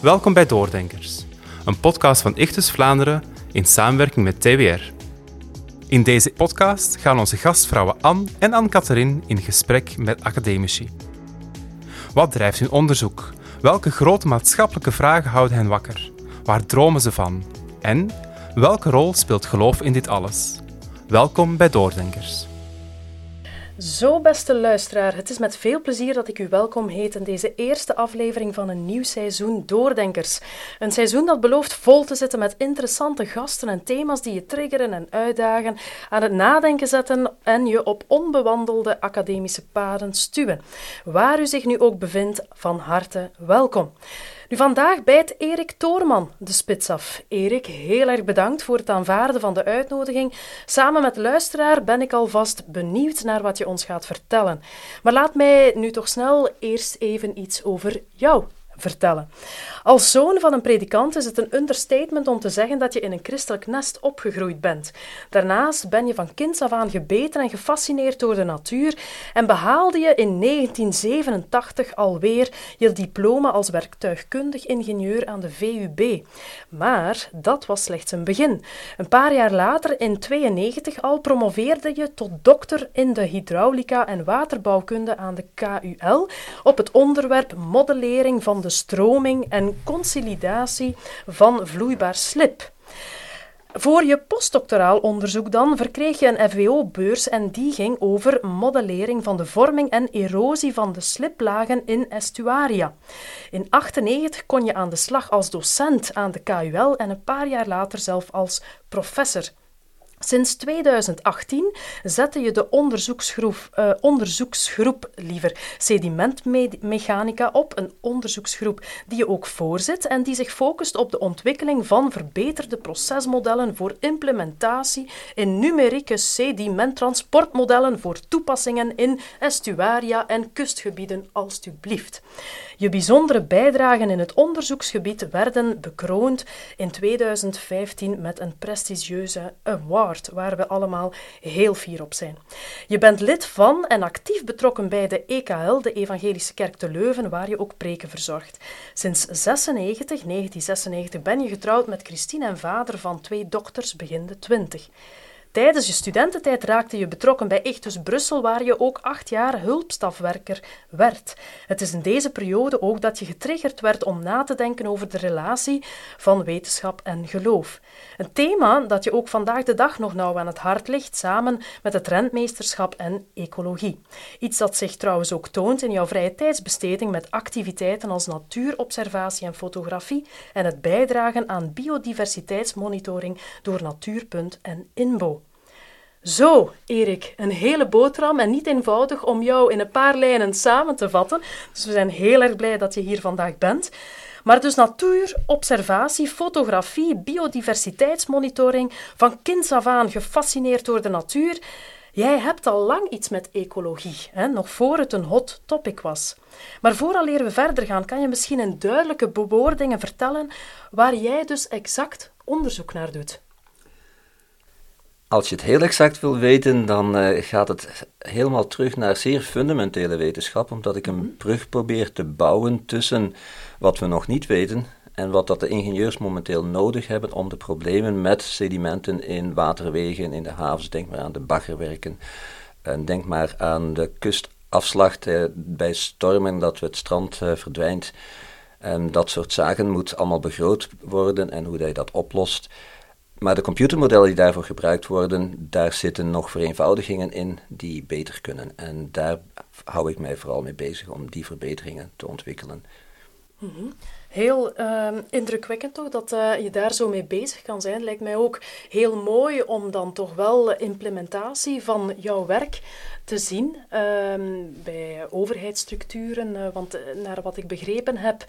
Welkom bij Doordenkers, een podcast van Ichtus Vlaanderen in samenwerking met TWR. In deze podcast gaan onze gastvrouwen Anne en Anne-Catherine in gesprek met academici. Wat drijft hun onderzoek? Welke grote maatschappelijke vragen houden hen wakker? Waar dromen ze van? En welke rol speelt geloof in dit alles? Welkom bij Doordenkers. Zo, beste luisteraar, het is met veel plezier dat ik u welkom heet in deze eerste aflevering van een nieuw seizoen Doordenkers. Een seizoen dat belooft vol te zitten met interessante gasten en thema's die je triggeren en uitdagen, aan het nadenken zetten en je op onbewandelde academische paden stuwen. Waar u zich nu ook bevindt, van harte welkom. Nu, vandaag bijt Erik Toorman de spits af. Erik, heel erg bedankt voor het aanvaarden van de uitnodiging. Samen met luisteraar ben ik alvast benieuwd naar wat je ons gaat vertellen. Maar laat mij nu toch snel eerst even iets over jou vertellen. Als zoon van een predikant is het een understatement om te zeggen dat je in een christelijk nest opgegroeid bent. Daarnaast ben je van kinds af aan gebeten en gefascineerd door de natuur en behaalde je in 1987 alweer je diploma als werktuigkundig ingenieur aan de VUB. Maar dat was slechts een begin. Een paar jaar later, in 92 al, promoveerde je tot dokter in de hydraulica en waterbouwkunde aan de KUL op het onderwerp modellering van de stroming en consolidatie van vloeibaar slip. Voor je postdoctoraal onderzoek dan verkreeg je een FWO-beurs en die ging over modellering van de vorming en erosie van de sliplagen in estuaria. In 1998 kon je aan de slag als docent aan de KUL en een paar jaar later zelf als professor. Sinds 2018 zette je de onderzoeksgroep, uh, onderzoeksgroep liever sedimentmechanica op, een onderzoeksgroep die je ook voorzit en die zich focust op de ontwikkeling van verbeterde procesmodellen voor implementatie in numerieke sedimenttransportmodellen voor toepassingen in estuaria en kustgebieden, alstublieft. Je bijzondere bijdragen in het onderzoeksgebied werden bekroond in 2015 met een prestigieuze award, waar we allemaal heel fier op zijn. Je bent lid van en actief betrokken bij de EKL, de Evangelische Kerk te Leuven, waar je ook preken verzorgt. Sinds 96, 1996 ben je getrouwd met Christine en vader van twee dochters begin de 20. Tijdens je studententijd raakte je betrokken bij Ichtus Brussel, waar je ook acht jaar hulpstafwerker werd. Het is in deze periode ook dat je getriggerd werd om na te denken over de relatie van wetenschap en geloof. Een thema dat je ook vandaag de dag nog nauw aan het hart ligt, samen met het rentmeesterschap en ecologie. Iets dat zich trouwens ook toont in jouw vrije tijdsbesteding met activiteiten als natuurobservatie en fotografie en het bijdragen aan biodiversiteitsmonitoring door Natuurpunt en Inbo. Zo, Erik, een hele boterham en niet eenvoudig om jou in een paar lijnen samen te vatten. Dus we zijn heel erg blij dat je hier vandaag bent. Maar dus natuur, observatie, fotografie, biodiversiteitsmonitoring, van kinds af aan gefascineerd door de natuur. Jij hebt al lang iets met ecologie, hè? nog voor het een hot topic was. Maar vooraleer we verder gaan, kan je misschien in duidelijke bewoordingen vertellen waar jij dus exact onderzoek naar doet. Als je het heel exact wil weten, dan uh, gaat het helemaal terug naar zeer fundamentele wetenschap, omdat ik een mhm. brug probeer te bouwen tussen wat we nog niet weten en wat dat de ingenieurs momenteel nodig hebben om de problemen met sedimenten in waterwegen, in de havens, denk maar aan de baggerwerken, en denk maar aan de kustafslag uh, bij stormen, dat het strand uh, verdwijnt. En dat soort zaken moet allemaal begroot worden en hoe je dat oplost. Maar de computermodellen die daarvoor gebruikt worden, daar zitten nog vereenvoudigingen in die beter kunnen. En daar hou ik mij vooral mee bezig om die verbeteringen te ontwikkelen. Mhm. Heel uh, indrukwekkend toch dat uh, je daar zo mee bezig kan zijn. Lijkt mij ook heel mooi om dan toch wel implementatie van jouw werk te zien ehm, bij overheidsstructuren. Uh, want eh, naar wat ik begrepen heb,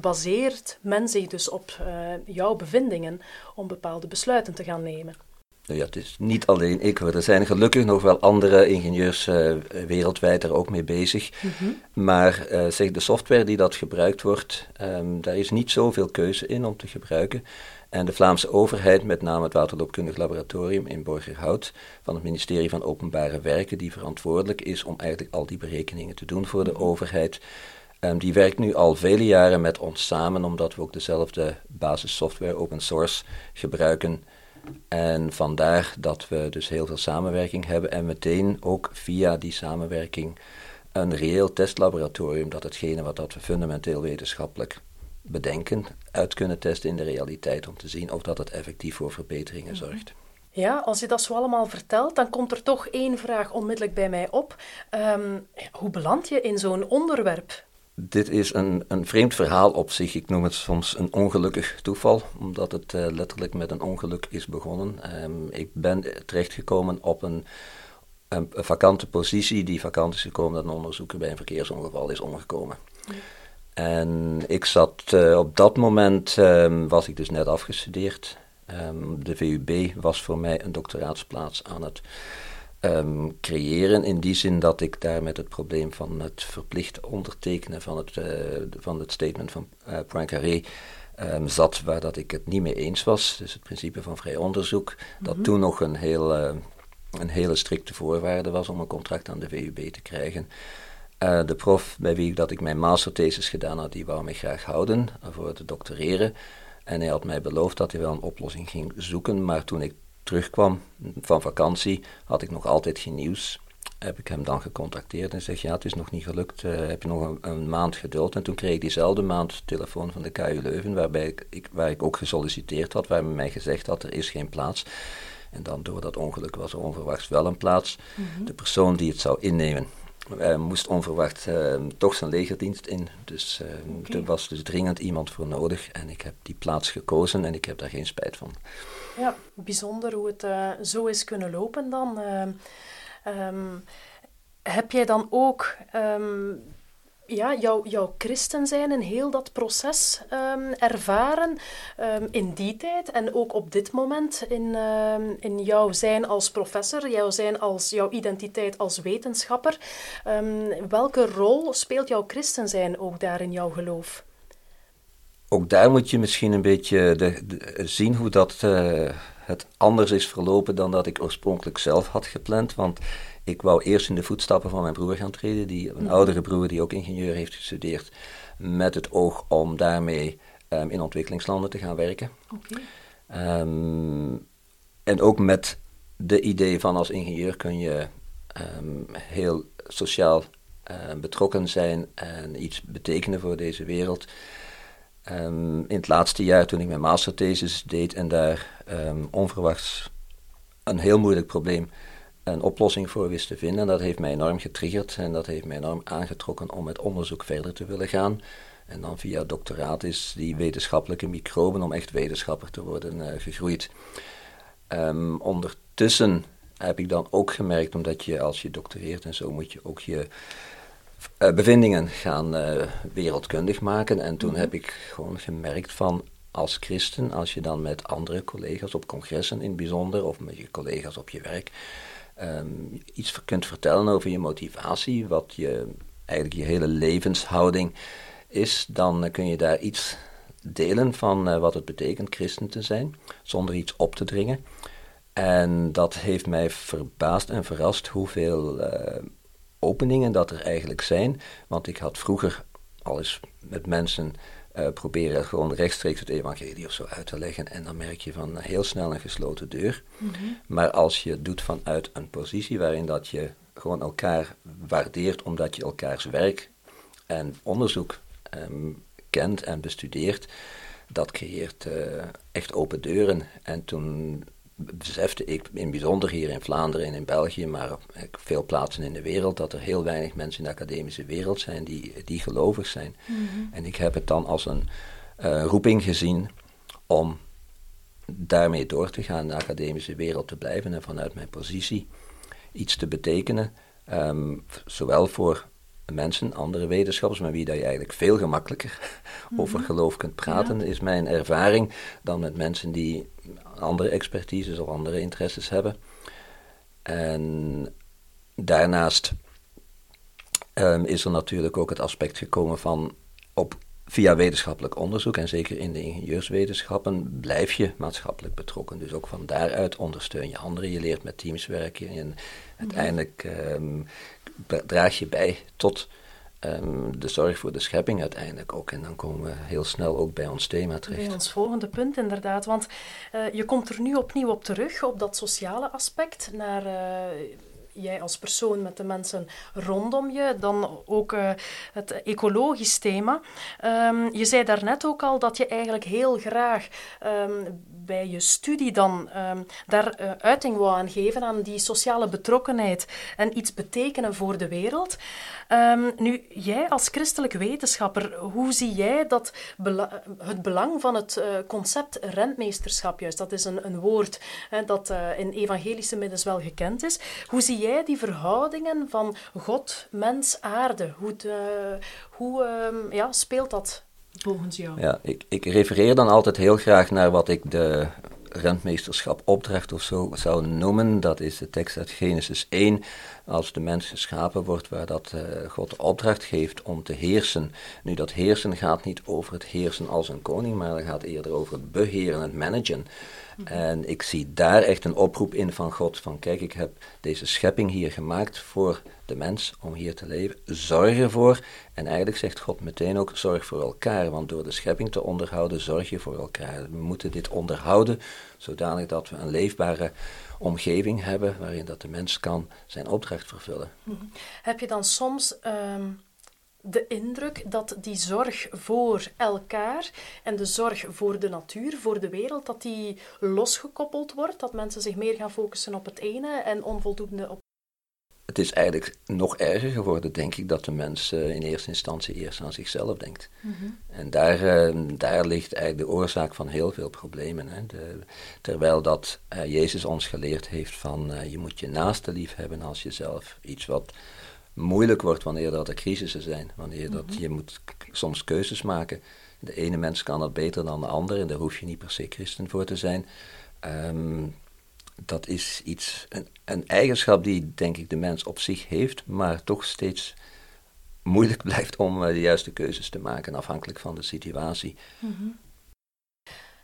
baseert men zich dus op jouw bevindingen om bepaalde besluiten te gaan nemen. Nou ja, het is niet alleen ik Er zijn gelukkig nog wel andere ingenieurs uh, wereldwijd er ook mee bezig. Mhm. Maar uh, zeg, de software die dat gebruikt wordt, um, daar is niet zoveel keuze in om te gebruiken. En de Vlaamse overheid, met name het Waterloopkundig Laboratorium in Borgerhout van het ministerie van Openbare Werken, die verantwoordelijk is om eigenlijk al die berekeningen te doen voor de mhm. overheid, Um, die werkt nu al vele jaren met ons samen, omdat we ook dezelfde basissoftware open source gebruiken. En vandaar dat we dus heel veel samenwerking hebben en meteen ook via die samenwerking een reëel testlaboratorium, dat hetgene wat dat we fundamenteel wetenschappelijk bedenken, uit kunnen testen in de realiteit om te zien of dat het effectief voor verbeteringen mhm. zorgt. Ja, als je dat zo allemaal vertelt, dan komt er toch één vraag onmiddellijk bij mij op. Ehm, hoe beland je in zo'n onderwerp? Dit is een, een vreemd verhaal op zich. Ik noem het soms een ongelukkig toeval, omdat het uh, letterlijk met een ongeluk is begonnen. Um, ik ben terechtgekomen op een, een, vakante positie die vakant is gekomen dat een onderzoeker bij een verkeersongeval is omgekomen. En ik zat uh, op dat moment, um, was ik dus net afgestudeerd. Um, de VUB was voor mij een doctoraatsplaats aan het um, creëren. In die zin dat ik daar met het probleem van het verplicht ondertekenen van het, uh, van het statement van uh, Poincaré um, zat, waar dat ik het niet mee eens was. Dus het principe van vrij onderzoek, dat mhm. toen nog een, heel, uh, een hele strikte voorwaarde was om een contract aan de VUB te krijgen. Uh, de prof bij wie ik, dat ik mijn masterthesis gedaan had, die wou mij graag houden voor te doctoreren. En hij had mij beloofd dat hij wel een oplossing ging zoeken, maar toen ik terugkwam van vakantie, had ik nog altijd geen nieuws. Heb ik hem dan gecontacteerd en zeg ja, het is nog niet gelukt, uh, heb je nog een, een, maand geduld. En toen kreeg ik diezelfde maand telefoon van de KU Leuven, waarbij ik, waar ik ook gesolliciteerd had, waar men mij gezegd had, er is geen plaats. En dan door dat ongeluk was er onverwachts wel een plaats. Mhm. De persoon die het zou innemen, uh, moest onverwacht uh, toch zijn legerdienst in. Dus uh, er was dus dringend iemand voor nodig. En ik heb die plaats gekozen en ik heb daar geen spijt van. Ja, bijzonder hoe het eh, zo is kunnen lopen dan. Um, heb jij dan ook um, ja, jouw, jouw christen zijn in heel dat proces um, ervaren um, in die tijd en ook op dit moment in, um, in jouw zijn als professor, jouw zijn als jouw identiteit als wetenschapper. welke rol speelt jouw christen zijn ook daar in jouw geloof? Ook daar moet je misschien een beetje de, zien hoe dat uh, het anders is verlopen dan dat ik oorspronkelijk zelf had gepland. Want ik wou eerst in de voetstappen van mijn broer gaan treden, die, een mhm. oudere broer die ook ingenieur heeft gestudeerd, met het oog om daarmee um, in ontwikkelingslanden te gaan werken. Um, en ook met de idee van als ingenieur kun je um, heel sociaal uh, betrokken zijn en iets betekenen voor deze wereld. in het laatste jaar, toen ik mijn masterthesis deed en daar onverwachts een heel moeilijk probleem een oplossing voor wist te vinden. En dat heeft mij enorm getriggerd en dat heeft mij enorm aangetrokken om met onderzoek verder te willen gaan. En dan via doctoraat is die wetenschappelijke microben om echt wetenschapper te worden uh, gegroeid. Um, ondertussen heb ik dan ook gemerkt, omdat je als je doctoreert en zo moet je ook je uh, bevindingen gaan uh, wereldkundig maken. En toen mhm. heb ik gewoon gemerkt van als christen, als je dan met andere collega's op congressen in het bijzonder, of met je collega's op je werk, um, iets kunt vertellen over je motivatie, wat je eigenlijk je hele levenshouding is, dan kun je daar iets delen van uh, wat het betekent christen te zijn, zonder iets op te dringen. En dat heeft mij verbaasd en verrast hoeveel uh, openingen dat er eigenlijk zijn. Want ik had vroeger al eens met mensen uh, proberen gewoon rechtstreeks het evangelie of zo uit te leggen. En dan merk je van heel snel een gesloten deur. Mhm. Maar als je het doet vanuit een positie waarin dat je gewoon elkaar waardeert omdat je elkaars werk en onderzoek um, kent en bestudeert, dat creëert uh, echt open deuren. En toen besefte ik in bijzonder hier in Vlaanderen en in België, maar op veel plaatsen in de wereld, dat er heel weinig mensen in de academische wereld zijn die, die gelovig zijn. Mhm. En ik heb het dan als een uh, roeping gezien om daarmee door te gaan in de academische wereld te blijven en vanuit mijn positie iets te betekenen, um, zowel voor mensen, andere wetenschappers, met wie dat je eigenlijk veel gemakkelijker over mhm. geloof kunt praten, is mijn ervaring, dan met mensen die andere expertises of andere interesses hebben. En daarnaast um, is er natuurlijk ook het aspect gekomen van op, via wetenschappelijk onderzoek en zeker in de ingenieurswetenschappen blijf je maatschappelijk betrokken. Dus ook van daaruit ondersteun je anderen, je leert met teams werken en uiteindelijk um, draag je bij tot ehm, de zorg voor de schepping uiteindelijk ook. En dan komen we heel snel ook bij ons thema terecht. Bij ons volgende punt inderdaad, want uh, je komt er nu opnieuw op terug, op dat sociale aspect, naar... Uh, jij als persoon met de mensen rondom je, dan ook uh, het ecologisch thema. Um, je zei daarnet ook al dat je eigenlijk heel graag um, bij je studie dan um, daar uh, uiting wou aan geven aan die sociale betrokkenheid en iets betekenen voor de wereld. nu, jij als christelijk wetenschapper, hoe zie jij dat het belang van het uh, concept rentmeesterschap juist? Dat is een, een woord hè, dat in evangelische middens wel gekend is. Hoe zie jij die verhoudingen van God, mens, aarde? Hoe, de, hoe um, ja, speelt dat volgens jou? Ja, ik, ik refereer dan altijd heel graag naar wat ik de rentmeesterschap opdracht of zo zou noemen. Dat is de tekst uit Genesis 1, als de mens geschapen wordt, waar dat uh, God de opdracht geeft om te heersen. Nu, dat heersen gaat niet over het heersen als een koning, maar het gaat eerder over het beheren, het managen. En ik zie daar echt een oproep in van God, van kijk, ik heb deze schepping hier gemaakt voor de mens om hier te leven. Zorg ervoor, en eigenlijk zegt God meteen ook, zorg voor elkaar, want door de schepping te onderhouden, zorg je voor elkaar. We moeten dit onderhouden, zodanig dat we een leefbare omgeving hebben waarin dat de mens kan zijn opdracht vervullen. Mhm. Heb je dan soms... Um de indruk dat die zorg voor elkaar en de zorg voor de natuur, voor de wereld, dat die losgekoppeld wordt, dat mensen zich meer gaan focussen op het ene en onvoldoende op. Het is eigenlijk nog erger geworden, denk ik, dat de mens uh, in eerste instantie eerst aan zichzelf denkt. Mm -hmm. En daar, uh, daar ligt eigenlijk de oorzaak van heel veel problemen. Hè. De, terwijl dat uh, Jezus ons geleerd heeft van je moet je naaste lief hebben als jezelf. Iets wat moeilijk wordt wanneer dat er crisissen zijn. Wanneer dat, mhm. je moet soms keuzes maken. De ene mens kan dat beter dan de andere en daar hoef je niet per se christen voor te zijn. Um, dat is iets, een, een, eigenschap die denk ik de mens op zich heeft, maar toch steeds moeilijk blijft om uh, de juiste keuzes te maken, afhankelijk van de situatie. -hmm.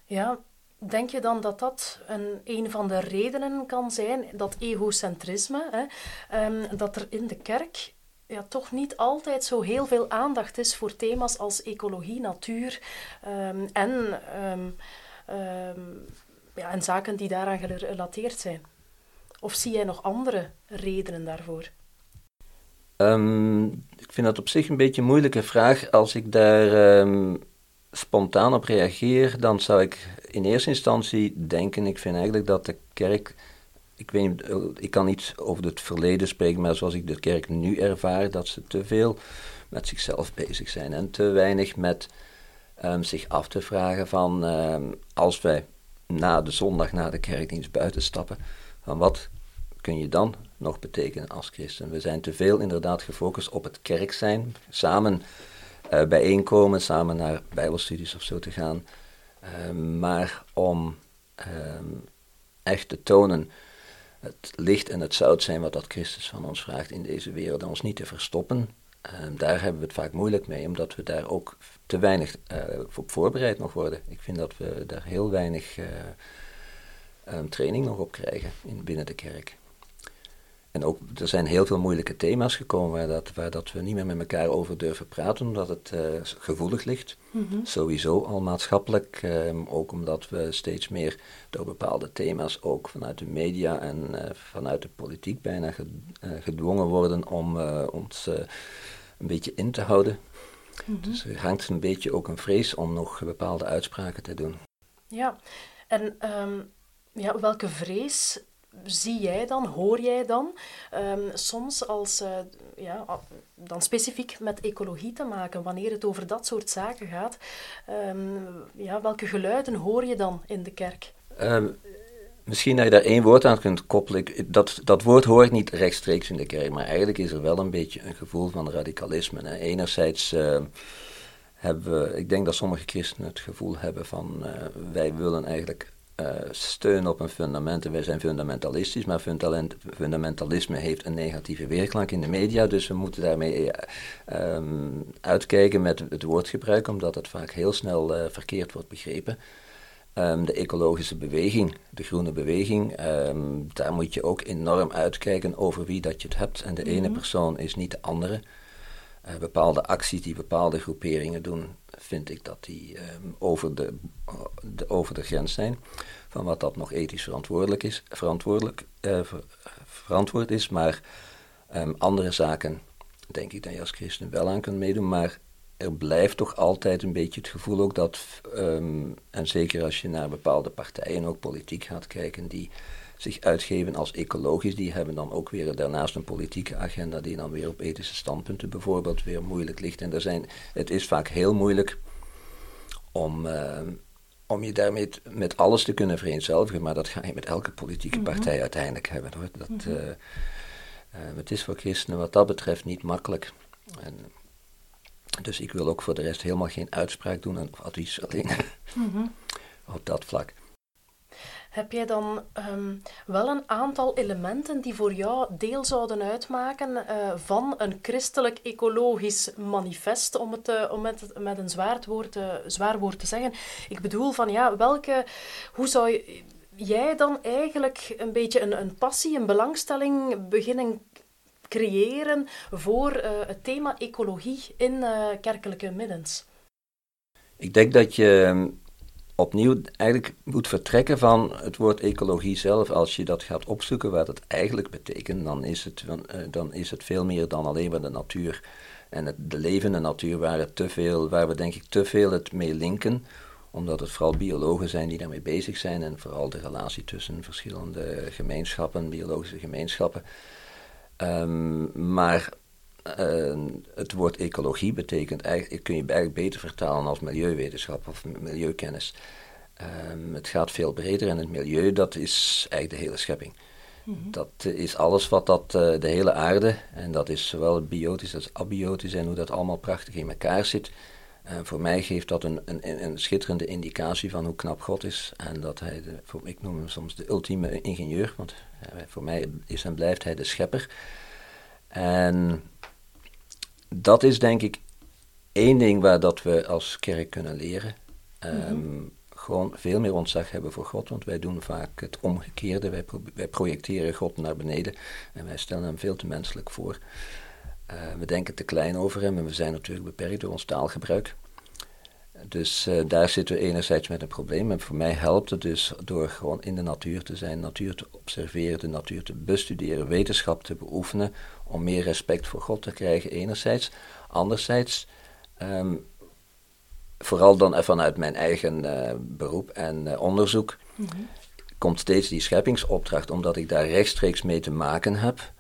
Ja, Denk je dan dat dat een, een van de redenen kan zijn, dat egocentrisme, hè, um, dat er in de kerk ja, toch niet altijd zo heel veel aandacht is voor thema's als ecologie, natuur um, en, um, ja, en zaken die daaraan gerelateerd zijn? Of zie jij nog andere redenen daarvoor? ik vind dat op zich een beetje een moeilijke vraag. Als ik daar spontaan op reageer, dan zou ik in eerste instantie denken, ik vind eigenlijk dat de kerk, ik, weet, ik kan niet over het verleden spreken, maar zoals ik de kerk nu ervaar, dat ze te veel met zichzelf bezig zijn en te weinig met um, zich af te vragen van, um, als wij na de zondag na de kerkdienst buiten stappen, van wat kun je dan nog betekenen als christen? We zijn te veel inderdaad gefocust op het kerk zijn, samen uh, bijeenkomen, samen naar bijbelstudies of zo te gaan. Uh, maar om uh, echt te tonen het licht en het zout zijn wat dat Christus van ons vraagt in deze wereld en ons niet te verstoppen. Ehm, daar hebben we het vaak moeilijk mee, omdat we daar ook te weinig uh, op voorbereid nog worden. Ik vind dat we daar heel weinig um, training nog op krijgen in, binnen de kerk. En ook, er zijn heel veel moeilijke thema's gekomen waar, dat, waar dat we niet meer met elkaar over durven praten, omdat het uh, gevoelig ligt. Mm-hmm. Sowieso al maatschappelijk, um, ook omdat we steeds meer door bepaalde thema's ook vanuit de media en uh, vanuit de politiek bijna ge, uh, gedwongen worden om ons een beetje in te houden. Mm-hmm. Dus er hangt een beetje ook een vrees om nog bepaalde uitspraken te doen. Ja, en um, ja, welke vrees zie jij dan, hoor jij dan, um, soms als, uh, ja, dan specifiek met ecologie te maken, wanneer het over dat soort zaken gaat, um, ja, welke geluiden hoor je dan in de kerk? Um, misschien dat je daar één woord aan kunt koppelen. Dat, dat woord hoor ik niet rechtstreeks in de kerk, maar eigenlijk is er wel een beetje een gevoel van radicalisme. Hè. Enerzijds hebben ik denk dat sommige christenen het gevoel hebben van, uh, wij willen eigenlijk uh, steun op een fundament. wij zijn fundamentalistisch, maar fundamentalisme heeft een negatieve weerklank in de media. Dus we moeten daarmee uh, uitkijken met het woordgebruik, omdat het vaak heel snel uh, verkeerd wordt begrepen. Um, de ecologische beweging, de groene beweging, um, daar moet je ook enorm uitkijken over wie dat je het hebt. En de ene mhm. persoon is niet de andere. bepaalde acties die bepaalde groeperingen doen, vind ik dat die ehm, over, de, de, over de grens zijn van wat dat nog ethisch verantwoordelijk is, verantwoordelijk, uh, verantwoord is. Maar um, andere zaken denk ik dat je als christen wel aan kunt meedoen. Maar er blijft toch altijd een beetje het gevoel ook dat, um, en zeker als je naar bepaalde partijen ook politiek gaat kijken, die zich uitgeven als ecologisch, die hebben dan ook weer daarnaast een politieke agenda die dan weer op ethische standpunten bijvoorbeeld weer moeilijk ligt. En er zijn, het is vaak heel moeilijk om, uh, om je daarmee met alles te kunnen vereenzelvigen, maar dat ga je met elke politieke mhm. partij uiteindelijk hebben. Hoor. Dat, mm uh, het is voor christenen wat dat betreft niet makkelijk. En, dus ik wil ook voor de rest helemaal geen uitspraak doen en advies alleen mhm. op dat vlak. Heb jij dan um, wel een aantal elementen die voor jou deel zouden uitmaken uh, van een christelijk-ecologisch manifest, om het, uh, om met een zwaar woord, uh, zwaar woord te zeggen? Ik bedoel van ja, welke, hoe zou jij dan eigenlijk een beetje een, een passie, een belangstelling beginnen creëren voor het thema ecologie in kerkelijke middens? Ik denk dat je ehm, opnieuw eigenlijk moet vertrekken van het woord ecologie zelf. Als je dat gaat opzoeken wat het eigenlijk betekent, dan is het, eh, dan is het veel meer dan alleen maar de natuur. En het, de levende natuur waar, te veel, waar we denk ik te veel het mee linken, omdat het vooral biologen zijn die daarmee bezig zijn en vooral de relatie tussen verschillende gemeenschappen, biologische gemeenschappen. Um, maar uh, het woord ecologie betekent eigenlijk, kun je eigenlijk beter vertalen als milieuwetenschap of milieukennis. Um, het gaat veel breder en het milieu, dat is eigenlijk de hele schepping. Mm -hmm. Dat is alles wat dat, uh, de hele aarde, en dat is zowel biotisch als abiotisch en hoe dat allemaal prachtig in elkaar zit. Voor mij geeft dat een, een, een, schitterende indicatie van hoe knap God is. En dat hij, de, voor, ik noem hem soms de ultieme ingenieur, want uh, voor mij is en blijft hij de schepper. En dat is denk ik één ding waar dat we als kerk kunnen leren. Um, Gewoon veel meer ontzag hebben voor God, want wij doen vaak het omgekeerde. Wij, wij projecteren God naar beneden en wij stellen hem veel te menselijk voor. Uh, we denken te klein over hem en we zijn natuurlijk beperkt door ons taalgebruik. Dus uh, daar zitten we enerzijds met een probleem. En voor mij helpt het dus door gewoon in de natuur te zijn, natuur te observeren, de natuur te bestuderen, wetenschap te beoefenen, om meer respect voor God te krijgen enerzijds. Anderzijds, um, vooral dan vanuit mijn eigen uh, beroep en uh, onderzoek, mm -hmm. komt steeds die scheppingsopdracht, omdat ik daar rechtstreeks mee te maken heb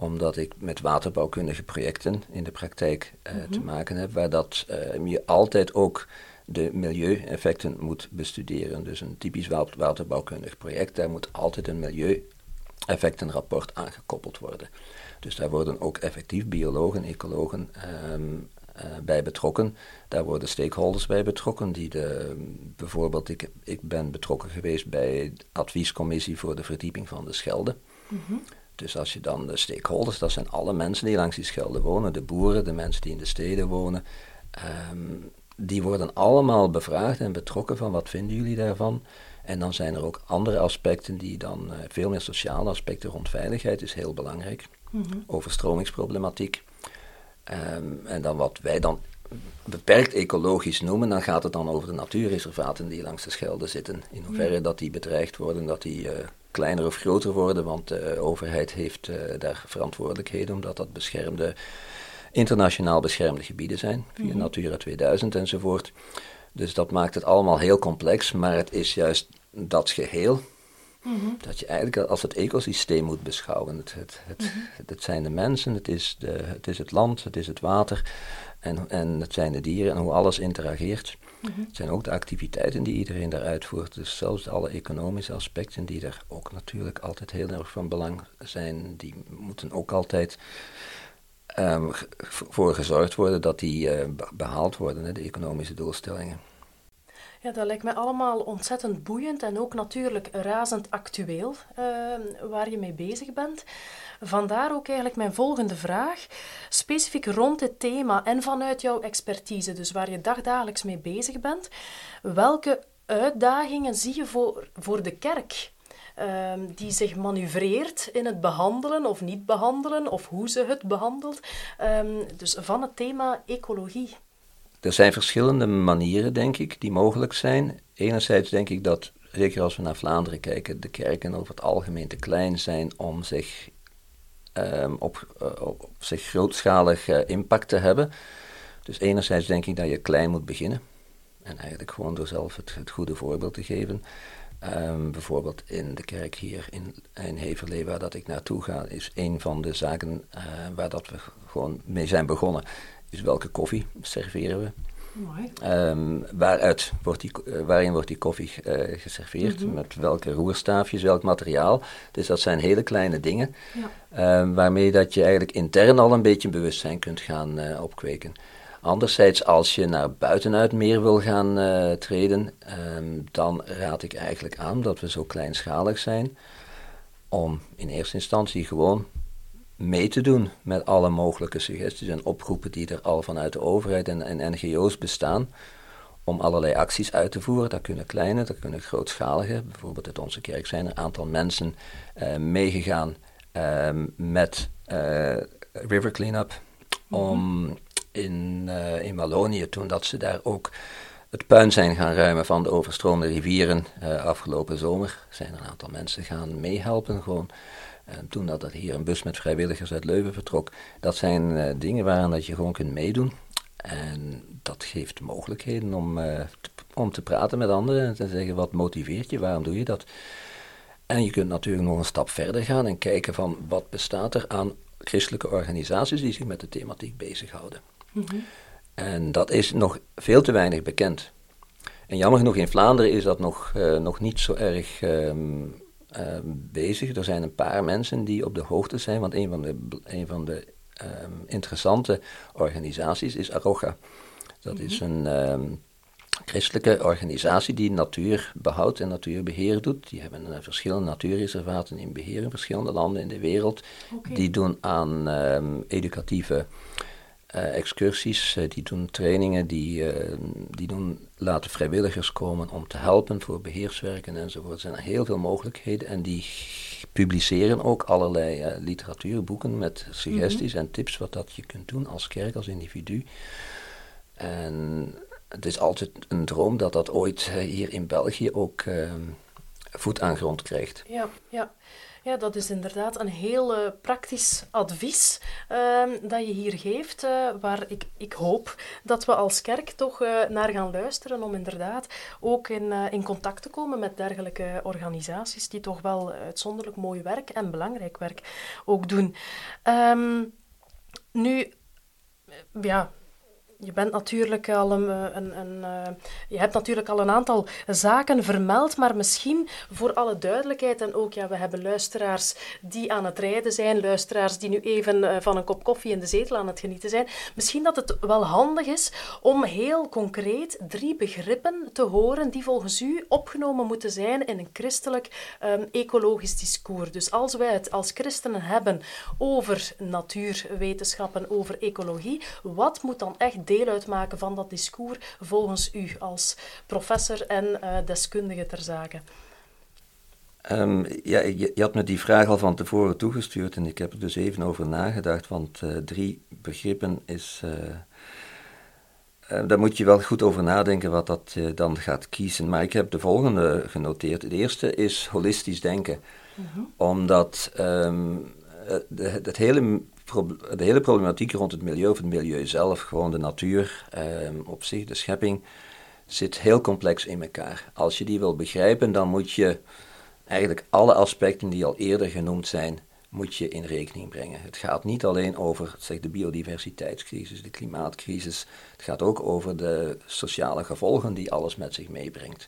omdat ik met waterbouwkundige projecten in de praktijk uh, mm -hmm. te maken heb, waar dat uh, je altijd ook de milieueffecten moet bestuderen. Dus een typisch waterbouwkundig project, daar moet altijd een milieueffectenrapport aangekoppeld worden. Dus daar worden ook effectief biologen, ecologen um, uh, bij betrokken. Daar worden stakeholders bij betrokken. Die de, bijvoorbeeld, ik, ik ben betrokken geweest bij de adviescommissie voor de verdieping van de Schelde. Mm -hmm. Dus als je dan de stakeholders, dat zijn alle mensen die langs die Schelde wonen, de boeren, de mensen die in de steden wonen, um, die worden allemaal bevraagd en betrokken van wat vinden jullie daarvan. En dan zijn er ook andere aspecten die dan, uh, veel meer sociale aspecten rond veiligheid is heel belangrijk. Mm -hmm. Overstromingsproblematiek. Um, en dan wat wij dan beperkt ecologisch noemen, dan gaat het dan over de natuurreservaten die langs de Schelde zitten. In hoeverre dat die bedreigd worden, dat die uh, kleiner of groter worden, want de overheid heeft uh, daar verantwoordelijkheden omdat dat beschermde, internationaal beschermde gebieden zijn, via mm -hmm. Natura 2000 enzovoort. Dus dat maakt het allemaal heel complex, maar het is juist dat geheel mm -hmm. dat je eigenlijk als het ecosysteem moet beschouwen. Het, het, het, mm -hmm. het, zijn de mensen, het is, de, het is het land, het is het water en, en het zijn de dieren en hoe alles interageert. Het zijn ook de activiteiten die iedereen daar uitvoert. Dus zelfs alle economische aspecten die er ook natuurlijk altijd heel erg van belang zijn, die moeten ook altijd um, voor gezorgd worden dat die uh, behaald worden, de economische doelstellingen. Ja, dat lijkt mij allemaal ontzettend boeiend en ook natuurlijk razend actueel uh, waar je mee bezig bent. Vandaar ook eigenlijk mijn volgende vraag, specifiek rond het thema en vanuit jouw expertise, dus waar je dagdagelijks mee bezig bent. Welke uitdagingen zie je voor, voor de kerk ehm, die zich manoeuvreert in het behandelen of niet behandelen, of hoe ze het behandelt. Ehm, dus van het thema ecologie. Er zijn verschillende manieren, denk ik, die mogelijk zijn. Enerzijds denk ik dat, zeker als we naar Vlaanderen kijken, de kerken over het algemeen te klein zijn om zich um, op, uh, op, zich grootschalig uh, impact te hebben. Dus enerzijds denk ik dat je klein moet beginnen. En eigenlijk gewoon door zelf het, goede voorbeeld te geven. Um, bijvoorbeeld in de kerk hier in, in Heverlee, waar dat ik naartoe ga, is een van de zaken uh, waar dat we gewoon mee zijn begonnen. Is welke koffie serveren we? Um, waaruit wordt die, uh, waarin wordt die koffie uh, geserveerd? Mm -hmm. Met welke roerstaafjes, welk materiaal? Dus dat zijn hele kleine dingen. Ja. Um, waarmee dat je eigenlijk intern al een beetje bewustzijn kunt gaan uh, opkweken. Anderzijds, als je naar buitenuit meer wil gaan treden, um, dan raad ik eigenlijk aan dat we zo kleinschalig zijn. Om in eerste instantie gewoon mee te doen met alle mogelijke suggesties en oproepen die er al vanuit de overheid en, en NGO's bestaan om allerlei acties uit te voeren. Dat kunnen kleine, dat kunnen grootschalige. Bijvoorbeeld uit onze kerk zijn er een aantal mensen uh, meegegaan uh, met uh, River Cleanup om in, uh, in Wallonië, toen dat ze daar ook het puin zijn gaan ruimen van de overstroomde rivieren afgelopen zomer, zijn er een aantal mensen gaan meehelpen gewoon. En toen dat er hier een bus met vrijwilligers uit Leuven vertrok, dat zijn uh, dingen waaraan dat je gewoon kunt meedoen. En dat geeft mogelijkheden om, uh, te, om te praten met anderen en te zeggen wat motiveert je, waarom doe je dat. En je kunt natuurlijk nog een stap verder gaan en kijken van wat bestaat er aan christelijke organisaties die zich met de thematiek bezighouden. Mm -hmm. En dat is nog veel te weinig bekend. En jammer genoeg in Vlaanderen is dat nog, uh, nog niet zo erg um, uh, bezig. Er zijn een paar mensen die op de hoogte zijn, want een van de, een van de um, interessante organisaties is Arocha. Dat mm -hmm. is een um, christelijke organisatie die natuurbehoud en natuurbeheer doet. Die hebben uh, verschillende natuurreservaten in beheer in verschillende landen in de wereld. Okay. Die doen aan um, educatieve uh, excursies, uh, die doen trainingen, die, uh, die doen, laten vrijwilligers komen om te helpen voor beheerswerken enzovoort. Er zijn heel veel mogelijkheden en die publiceren ook allerlei literatuur, boeken met suggesties mm -hmm. en tips wat dat je kunt doen als kerk, als individu. En het is altijd een droom dat dat ooit hier in België ook ehm, voet aan grond krijgt. Ja, ja. Ja, dat is inderdaad een heel uh, praktisch advies uh, dat je hier geeft, uh, waar ik, ik hoop dat we als kerk toch uh, naar gaan luisteren om inderdaad ook in, in contact te komen met dergelijke organisaties die toch wel uitzonderlijk mooi werk en belangrijk werk ook doen. Um, nu, ja, je bent natuurlijk al een, een, een uh, je hebt natuurlijk al een aantal zaken vermeld, maar misschien voor alle duidelijkheid en ook ja, we hebben luisteraars die aan het rijden zijn, luisteraars die nu even uh, van een kop koffie in de zetel aan het genieten zijn. Misschien dat het wel handig is om heel concreet drie begrippen te horen die volgens u opgenomen moeten zijn in een christelijk um, ecologisch discours. Dus als wij het als christenen hebben over natuurwetenschappen, over ecologie, wat moet dan echt deel uitmaken van dat discours volgens u als professor en uh, deskundige ter zake? Um, ja, je, je, had me die vraag al van tevoren toegestuurd en ik heb er dus even over nagedacht, want uh, drie begrippen is. Uh, uh, daar moet je wel goed over nadenken wat dat je dan gaat kiezen. Maar ik heb de volgende genoteerd. Het eerste is holistisch denken. -hmm. Omdat um, het hele de hele problematiek rond het milieu, of het milieu zelf, gewoon de natuur um, op zich, de schepping, zit heel complex in elkaar. Als je die wil begrijpen, dan moet je eigenlijk alle aspecten die al eerder genoemd zijn, moet je in rekening brengen. Het gaat niet alleen over zeg, de biodiversiteitscrisis, de klimaatcrisis. Het gaat ook over de sociale gevolgen die alles met zich meebrengt.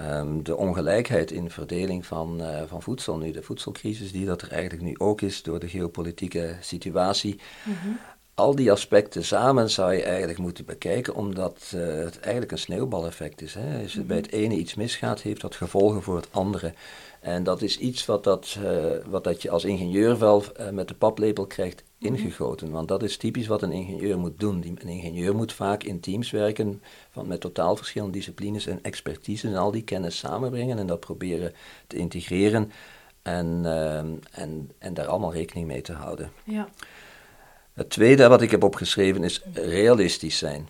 Um, de ongelijkheid in verdeling van, uh, van voedsel, nu de voedselcrisis die dat er eigenlijk nu ook is door de geopolitieke situatie. -hmm. Al die aspecten samen zou je eigenlijk moeten bekijken, omdat uh, het eigenlijk een sneeuwbaleffect is. Hè. Als het bij het ene iets misgaat, heeft dat gevolgen voor het andere. En dat is iets wat, dat, uh, wat dat je als ingenieur wel uh, met de paplepel krijgt ingegoten. Want dat is typisch wat een ingenieur moet doen. Die, een ingenieur moet vaak in teams werken van, met totaal verschillende disciplines en expertise en al die kennis samenbrengen en dat proberen te integreren en, en, en daar allemaal rekening mee te houden. Ja. Het tweede wat ik heb opgeschreven is realistisch zijn.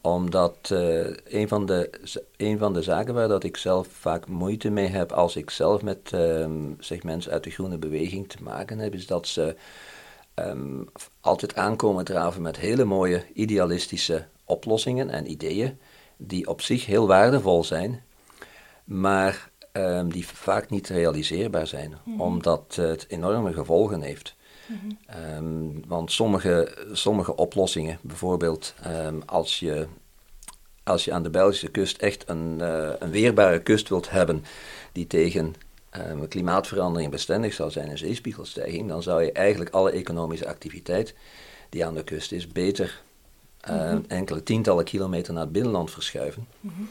Omdat uh, een, van de, een van de zaken waar dat ik zelf vaak moeite mee heb als ik zelf met um, zeg, mensen uit de groene beweging te maken heb, is dat ze um, altijd aankomen draven met hele mooie idealistische oplossingen en ideeën, die op zich heel waardevol zijn, maar um, die vaak niet realiseerbaar zijn, omdat het enorme gevolgen heeft. Um, want sommige, sommige oplossingen, bijvoorbeeld um, als, je, als je aan de Belgische kust echt een, uh, een weerbare kust wilt hebben die tegen um, klimaatverandering bestendig zou zijn en zeespiegelstijging, dan zou je eigenlijk alle economische activiteit die aan de kust is beter uh, enkele tientallen kilometer naar het binnenland verschuiven. Mm -hmm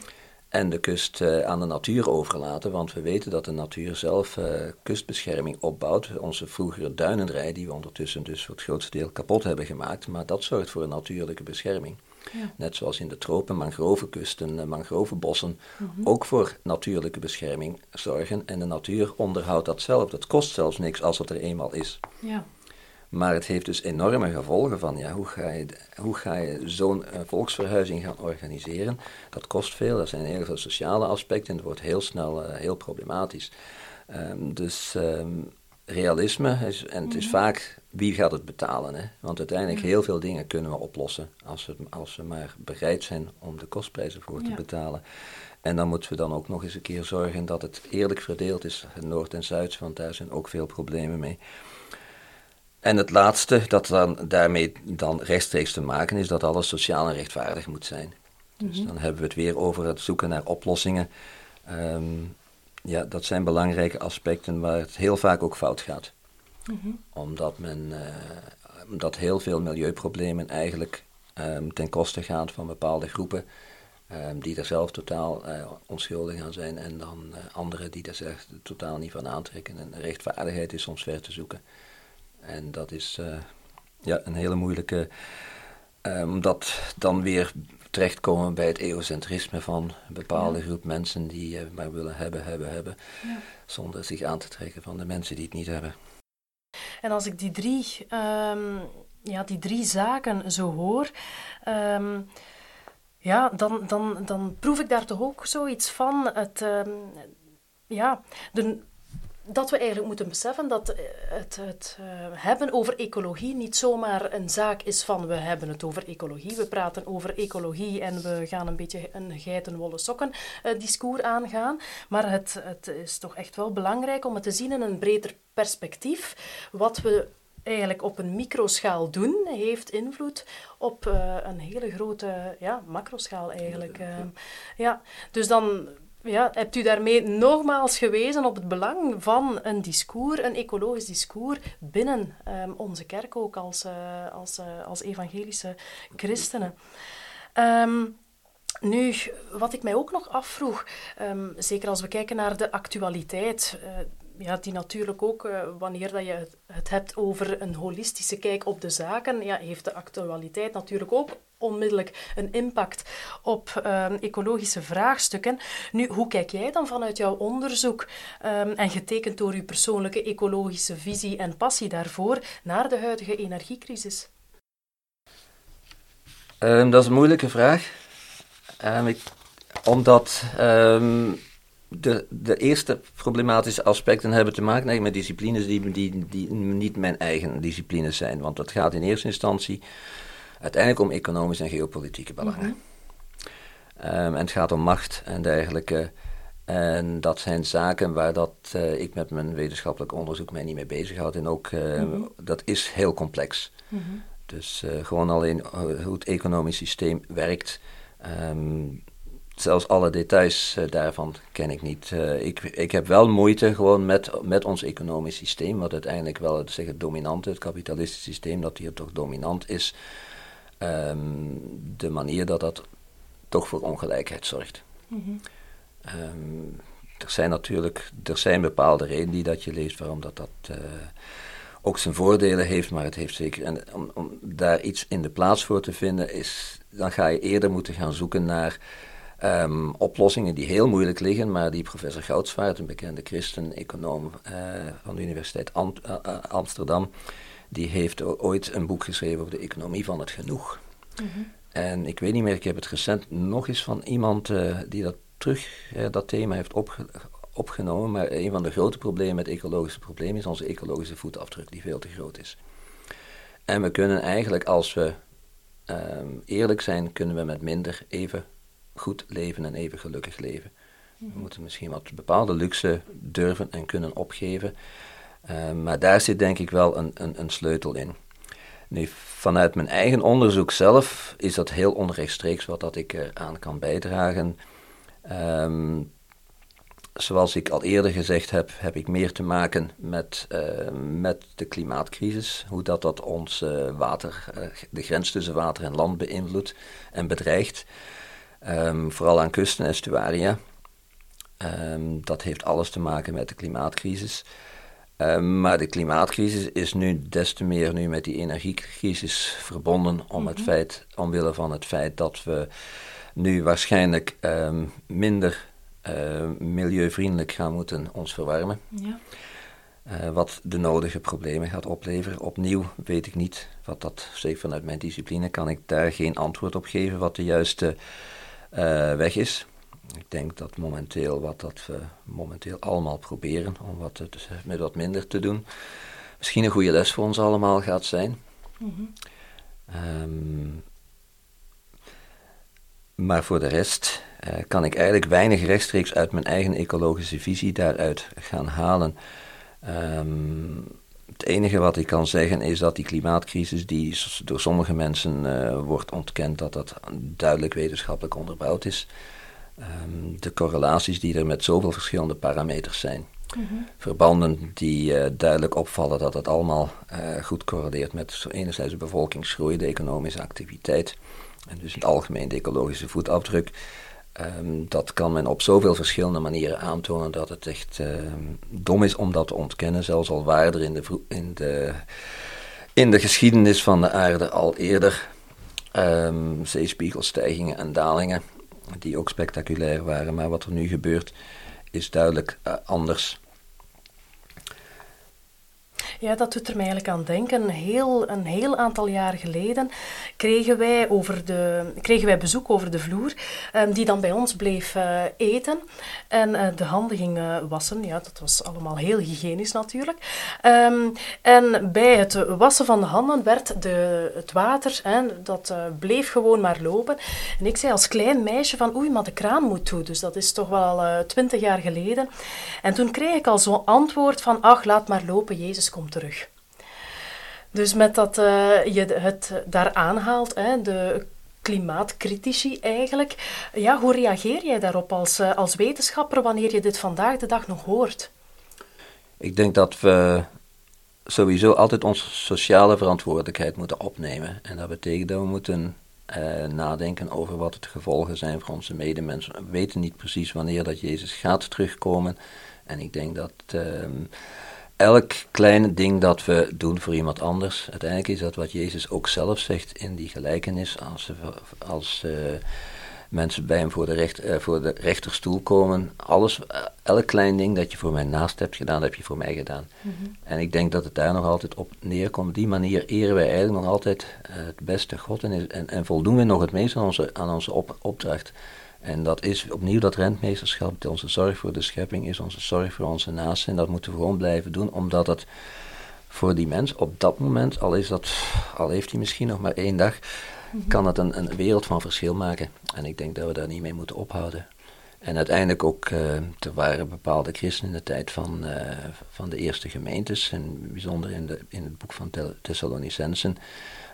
en de kust uh, aan de natuur overlaten, want we weten dat de natuur zelf uh, kustbescherming opbouwt. Onze vroegere duinenrij, die we ondertussen dus voor het grootste deel kapot hebben gemaakt, maar dat zorgt voor een natuurlijke bescherming. Ja. Net zoals in de tropen mangrovenkusten, uh, mangrovenbossen mm -hmm. ook voor natuurlijke bescherming zorgen. En de natuur onderhoudt dat zelf. Dat kost zelfs niks als het er eenmaal is. Ja. Maar het heeft dus enorme gevolgen van ja, hoe ga je, hoe ga je zo'n uh, volksverhuizing gaan organiseren. Dat kost veel, er zijn heel veel sociale aspecten en het wordt heel snel uh, heel problematisch. Um, dus um, realisme, is, en het is -hmm. vaak wie gaat het betalen. Hè? Want uiteindelijk heel veel dingen kunnen we oplossen als we, als we maar bereid zijn om de kostprijzen voor te ja. betalen. En dan moeten we dan ook nog eens een keer zorgen dat het eerlijk verdeeld is, Noord en Zuid, want daar zijn ook veel problemen mee. En het laatste, dat dan daarmee dan rechtstreeks te maken is, dat alles sociaal en rechtvaardig moet zijn. Dus mm -hmm. dan hebben we het weer over het zoeken naar oplossingen. Um, ja, dat zijn belangrijke aspecten waar het heel vaak ook fout gaat. Mm -hmm. Omdat men, uh, omdat heel veel milieuproblemen eigenlijk um, ten koste gaan van bepaalde groepen. Um, die er zelf totaal uh, onschuldig aan zijn en dan uh, anderen die daar echt totaal niet van aantrekken. En rechtvaardigheid is soms ver te zoeken. En dat is uh, ja, een hele moeilijke, omdat um, dan weer terechtkomen bij het egocentrisme van een bepaalde ja. groep mensen die uh, maar willen hebben, hebben, hebben, ja. zonder zich aan te trekken van de mensen die het niet hebben. En als ik die drie, um, ja, die drie zaken zo hoor, um, ja, dan, dan, dan proef ik daar toch ook zoiets van. Het, ja, de, dat we eigenlijk moeten beseffen dat het, het uh, hebben over ecologie niet zomaar een zaak is van we hebben het over ecologie. We praten over ecologie en we gaan een beetje een geitenwolle sokken uh, discours aangaan. Maar het, het is toch echt wel belangrijk om het te zien in een breder perspectief. Wat we eigenlijk op een microschaal doen, heeft invloed op uh, een hele grote ja, macroschaal eigenlijk. ja, dus dan ja, hebt u daarmee nogmaals gewezen op het belang van een discours, een ecologisch discours, binnen um, onze kerk ook als, uh, als, uh, als evangelische christenen. Um, nu, wat ik mij ook nog afvroeg, um, zeker als we kijken naar de actualiteit, uh, ja, die natuurlijk ook, uh, wanneer dat je het, hebt over een holistische kijk op de zaken, ja, heeft de actualiteit natuurlijk ook onmiddellijk een impact op um, ecologische vraagstukken. Nu, hoe kijk jij dan vanuit jouw onderzoek um, en getekend door uw persoonlijke ecologische visie en passie daarvoor naar de huidige energiecrisis? Um, dat is een moeilijke vraag. Ik, omdat de, de eerste problematische aspecten hebben te maken met disciplines die, die, die niet mijn eigen disciplines zijn. Want dat gaat in eerste instantie uiteindelijk om economische en geopolitieke belangen. Mm -hmm. um, en het gaat om macht en dergelijke. En dat zijn zaken waar dat, uh, ik met mijn wetenschappelijk onderzoek mij niet mee bezighoud. En ook, uh, mm -hmm. dat is heel complex. Mm -hmm. Dus uh, gewoon alleen hoe het economisch systeem werkt, um, zelfs alle details eh, daarvan ken ik niet. Eh, ik, ik heb wel moeite gewoon met, met ons economisch systeem, wat uiteindelijk wel het, zeg, het dominante, het kapitalistische systeem, dat hier toch dominant is. Ehm, de manier dat dat toch voor ongelijkheid zorgt. Mhm. Ehm, er zijn natuurlijk er zijn bepaalde redenen die dat je leest waarom dat, dat uh, ook zijn voordelen heeft, maar het heeft zeker. En om, om daar iets in de plaats voor te vinden, is, dan ga je eerder moeten gaan zoeken naar um, oplossingen die heel moeilijk liggen, maar die professor Goudsvaart, een bekende christen-econoom uh, van de Universiteit Ant uh, Amsterdam, die heeft ooit een boek geschreven over de economie van het genoeg. Mm -hmm. En ik weet niet meer, ik heb het recent nog eens van iemand uh, die dat terug, dat thema heeft opge opgenomen. Maar een van de grote problemen met ecologische problemen is onze ecologische voetafdruk, die veel te groot is. En we kunnen eigenlijk, als we um, eerlijk zijn, kunnen we met minder even goed leven en even gelukkig leven. We mhm. moeten misschien wat bepaalde luxe durven en kunnen opgeven. Uh, maar daar zit denk ik wel een, een, een, sleutel in. Nu, vanuit mijn eigen onderzoek zelf is dat heel onrechtstreeks wat dat ik eraan kan bijdragen. Um, zoals ik al eerder gezegd heb, heb ik meer te maken met, uh, met de klimaatcrisis. Hoe dat, dat ons uh, water, de grens tussen water en land beïnvloedt en bedreigt. Um, vooral aan kusten en estuaria. Um, dat heeft alles te maken met de klimaatcrisis. Um, maar de klimaatcrisis is nu des te meer nu met die energiecrisis verbonden om het mhm. feit, omwille van het feit dat we nu waarschijnlijk minder uh, milieuvriendelijk gaan moeten ons verwarmen. Ja. Uh, wat de nodige problemen gaat opleveren. Opnieuw weet ik niet wat dat, zeker vanuit mijn discipline, kan ik daar geen antwoord op geven wat de juiste weg is. Ik denk dat momenteel wat dat we momenteel allemaal proberen om wat met wat minder te doen, misschien een goede les voor ons allemaal gaat zijn. Mm -hmm. um, maar voor de rest uh, kan ik eigenlijk weinig rechtstreeks uit mijn eigen ecologische visie daaruit gaan halen. Um, het enige wat ik kan zeggen is dat die klimaatcrisis, die door sommige mensen uh, wordt ontkend, dat dat duidelijk wetenschappelijk onderbouwd is. Um, de correlaties die er met zoveel verschillende parameters zijn. Mm -hmm. Verbanden die uh, duidelijk opvallen dat het allemaal uh, goed correleert met enerzijds de bevolkingsgroei, de economische activiteit en dus in het algemeen de ecologische voetafdruk. Um, dat kan men op zoveel verschillende manieren aantonen dat het echt um, dom is om dat te ontkennen. Zelfs al waren er in de, in de, in de geschiedenis van de aarde al eerder um, zeespiegelstijgingen en dalingen, die ook spectaculair waren. Maar wat er nu gebeurt is duidelijk uh, anders. Ja, dat doet er mij eigenlijk aan denken. Een heel, een heel aantal jaar geleden kregen wij, over de, kregen wij bezoek over de vloer, um, die dan bij ons bleef uh, eten en uh, de handen ging wassen. Ja, dat was allemaal heel hygiënisch natuurlijk. Um, en bij het wassen van de handen werd de, het water, hè, dat bleef gewoon maar lopen. En ik zei als klein meisje van oei, maar de kraan moet toe. Dus dat is toch wel twintig jaar geleden. En toen kreeg ik al zo'n antwoord van ach, laat maar lopen, Jezus komt terug. Dus met dat uh, je het daar aanhaalt, hè, de klimaatcritici eigenlijk, ja, hoe reageer jij daarop als, uh, als wetenschapper wanneer je dit vandaag de dag nog hoort? Ik denk dat we sowieso altijd onze sociale verantwoordelijkheid moeten opnemen. En dat betekent dat we moeten uh, nadenken over wat het gevolgen zijn voor onze medemensen. We weten niet precies wanneer dat Jezus gaat terugkomen. En ik denk dat ehm, elk klein ding dat we doen voor iemand anders, uiteindelijk is dat wat Jezus ook zelf zegt in die gelijkenis. Als, als uh, mensen bij hem voor de, recht, uh, voor de rechterstoel komen, alles, uh, elk klein ding dat je voor mij naast hebt gedaan, heb je voor mij gedaan. Mm -hmm. En ik denk dat het daar nog altijd op neerkomt. Op die manier eren wij eigenlijk nog altijd het beste God en, en, en, voldoen we nog het meest aan onze, aan onze op, opdracht. En dat is opnieuw dat rentmeesterschap, onze zorg voor de schepping is onze zorg voor onze naasten. En dat moeten we gewoon blijven doen, omdat het voor die mens op dat moment, al, is dat, al heeft hij misschien nog maar één dag, mhm. kan het een, een wereld van verschil maken. En ik denk dat we daar niet mee moeten ophouden. En uiteindelijk ook, uh, er waren bepaalde christenen in de tijd van, uh, van de eerste gemeentes, en bijzonder in, de, in het boek van Thessalonicensen,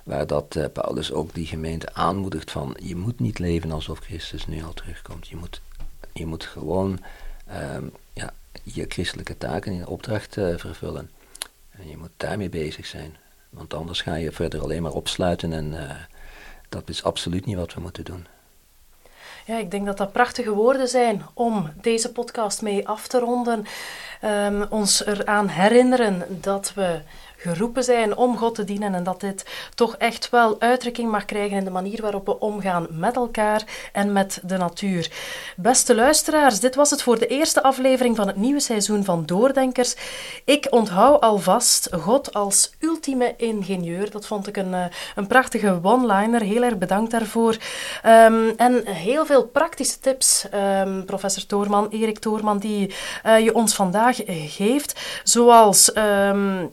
waar dat uh, Paulus ook die gemeente aanmoedigt van je moet niet leven alsof Christus nu al terugkomt. Je moet, je moet gewoon um, ja, je christelijke taken in opdracht uh, vervullen. En je moet daarmee bezig zijn. Want anders ga je verder alleen maar opsluiten en uh, dat is absoluut niet wat we moeten doen. Ja, ik denk dat dat prachtige woorden zijn om deze podcast mee af te ronden. Um, ons eraan herinneren dat we geroepen zijn om God te dienen en dat dit toch echt wel uitdrukking mag krijgen in de manier waarop we omgaan met elkaar en met de natuur. Beste luisteraars, dit was het voor de eerste aflevering van het nieuwe seizoen van Doordenkers. Ik onthoud alvast God als ultieme ingenieur. Dat vond ik een, eh, een prachtige one-liner. Heel erg bedankt daarvoor. Um, en heel veel praktische tips, um, professor Toorman, Erik Toorman, die uh, je ons vandaag geeft. Zoals um,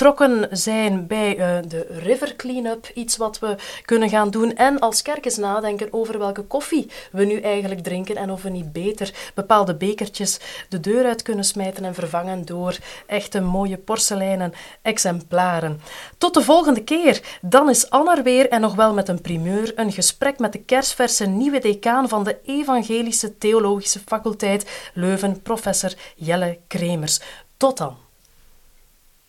betrokken zijn bij uh, de river cleanup, iets wat we kunnen gaan doen. En als kerk eens nadenken over welke koffie we nu eigenlijk drinken en of we niet beter bepaalde bekertjes de deur uit kunnen smijten en vervangen door echte mooie porseleinen exemplaren. Tot de volgende keer. Dan is Anne er weer en nog wel met een primeur een gesprek met de kerstverse nieuwe decaan van de Evangelische Theologische Faculteit Leuven, professor Jelle Kremers. Tot dan.